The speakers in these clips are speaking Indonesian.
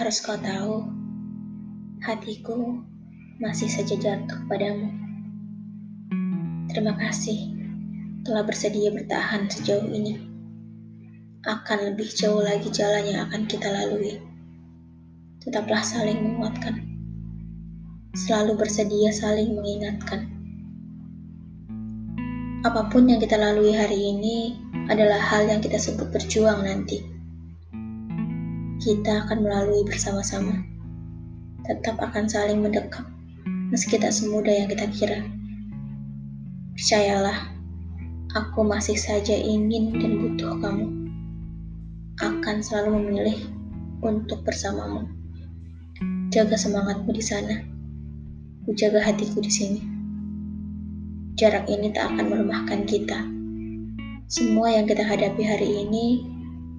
Harus kau tahu, hatiku masih saja jatuh padamu. Terima kasih telah bersedia bertahan sejauh ini. Akan lebih jauh lagi jalan yang akan kita lalui. Tetaplah saling menguatkan. Selalu bersedia saling mengingatkan. Apa pun yang kita lalui hari ini adalah hal yang kita sebut berjuang nanti. Kita akan melalui bersama-sama. Tetap akan saling mendekat, meski tak semudah yang kita kira. Percayalah, aku masih saja ingin dan butuh kamu. Akan selalu memilih untuk bersamamu. Jaga semangatmu di sana. Ku jaga hatiku di sini jarak ini tak akan melemahkan kita. Semua yang kita hadapi hari ini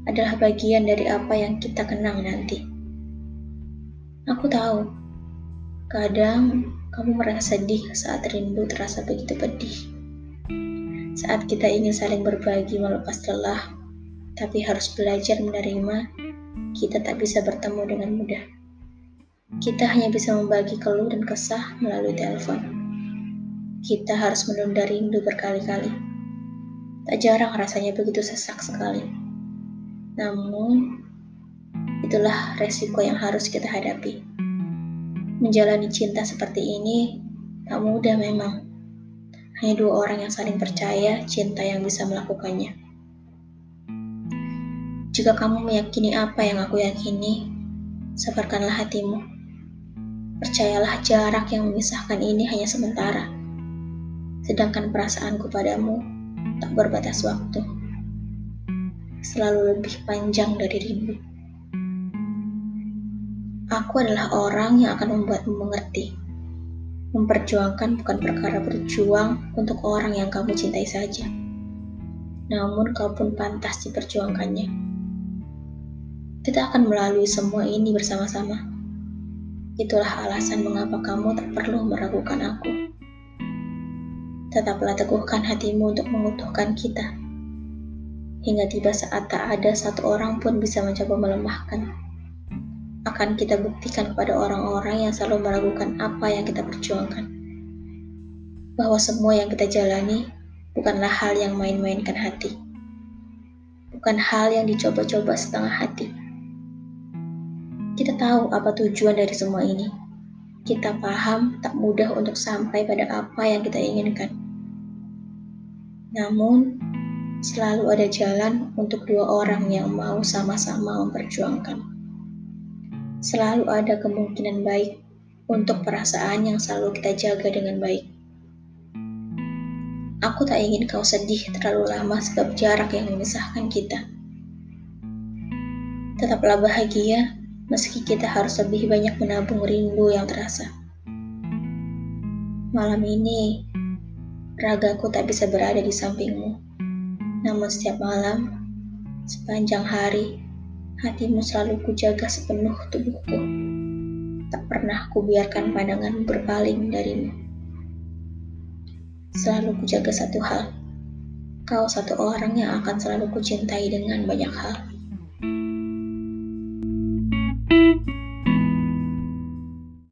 adalah bagian dari apa yang kita kenang nanti. Aku tahu, kadang kamu merasa sedih saat rindu terasa begitu pedih. Saat kita ingin saling berbagi melepas lelah, tapi harus belajar menerima, kita tak bisa bertemu dengan mudah. Kita hanya bisa membagi keluh dan kesah melalui telepon kita harus menunda rindu berkali-kali. Tak jarang rasanya begitu sesak sekali. Namun, itulah resiko yang harus kita hadapi. Menjalani cinta seperti ini tak mudah memang. Hanya dua orang yang saling percaya cinta yang bisa melakukannya. Jika kamu meyakini apa yang aku yakini, sabarkanlah hatimu. Percayalah jarak yang memisahkan ini hanya sementara sedangkan perasaanku padamu tak berbatas waktu, selalu lebih panjang dari rindu. Aku adalah orang yang akan membuatmu mengerti. Memperjuangkan bukan perkara berjuang untuk orang yang kamu cintai saja. Namun kau pun pantas diperjuangkannya. Kita akan melalui semua ini bersama-sama. Itulah alasan mengapa kamu tak perlu meragukan aku. Tetaplah teguhkan hatimu untuk mengutuhkan kita. Hingga tiba saat tak ada satu orang pun bisa mencoba melemahkan. Akan kita buktikan kepada orang-orang yang selalu meragukan apa yang kita perjuangkan. Bahwa semua yang kita jalani bukanlah hal yang main-mainkan hati. Bukan hal yang dicoba-coba setengah hati. Kita tahu apa tujuan dari semua ini kita paham tak mudah untuk sampai pada apa yang kita inginkan. Namun, selalu ada jalan untuk dua orang yang mau sama-sama memperjuangkan. Selalu ada kemungkinan baik untuk perasaan yang selalu kita jaga dengan baik. Aku tak ingin kau sedih terlalu lama sebab jarak yang memisahkan kita. Tetaplah bahagia meski kita harus lebih banyak menabung rindu yang terasa. Malam ini, ragaku tak bisa berada di sampingmu. Namun setiap malam, sepanjang hari, hatimu selalu kujaga sepenuh tubuhku. Tak pernah kubiarkan pandangan berpaling darimu. Selalu kujaga satu hal, kau satu orang yang akan selalu kucintai dengan banyak hal.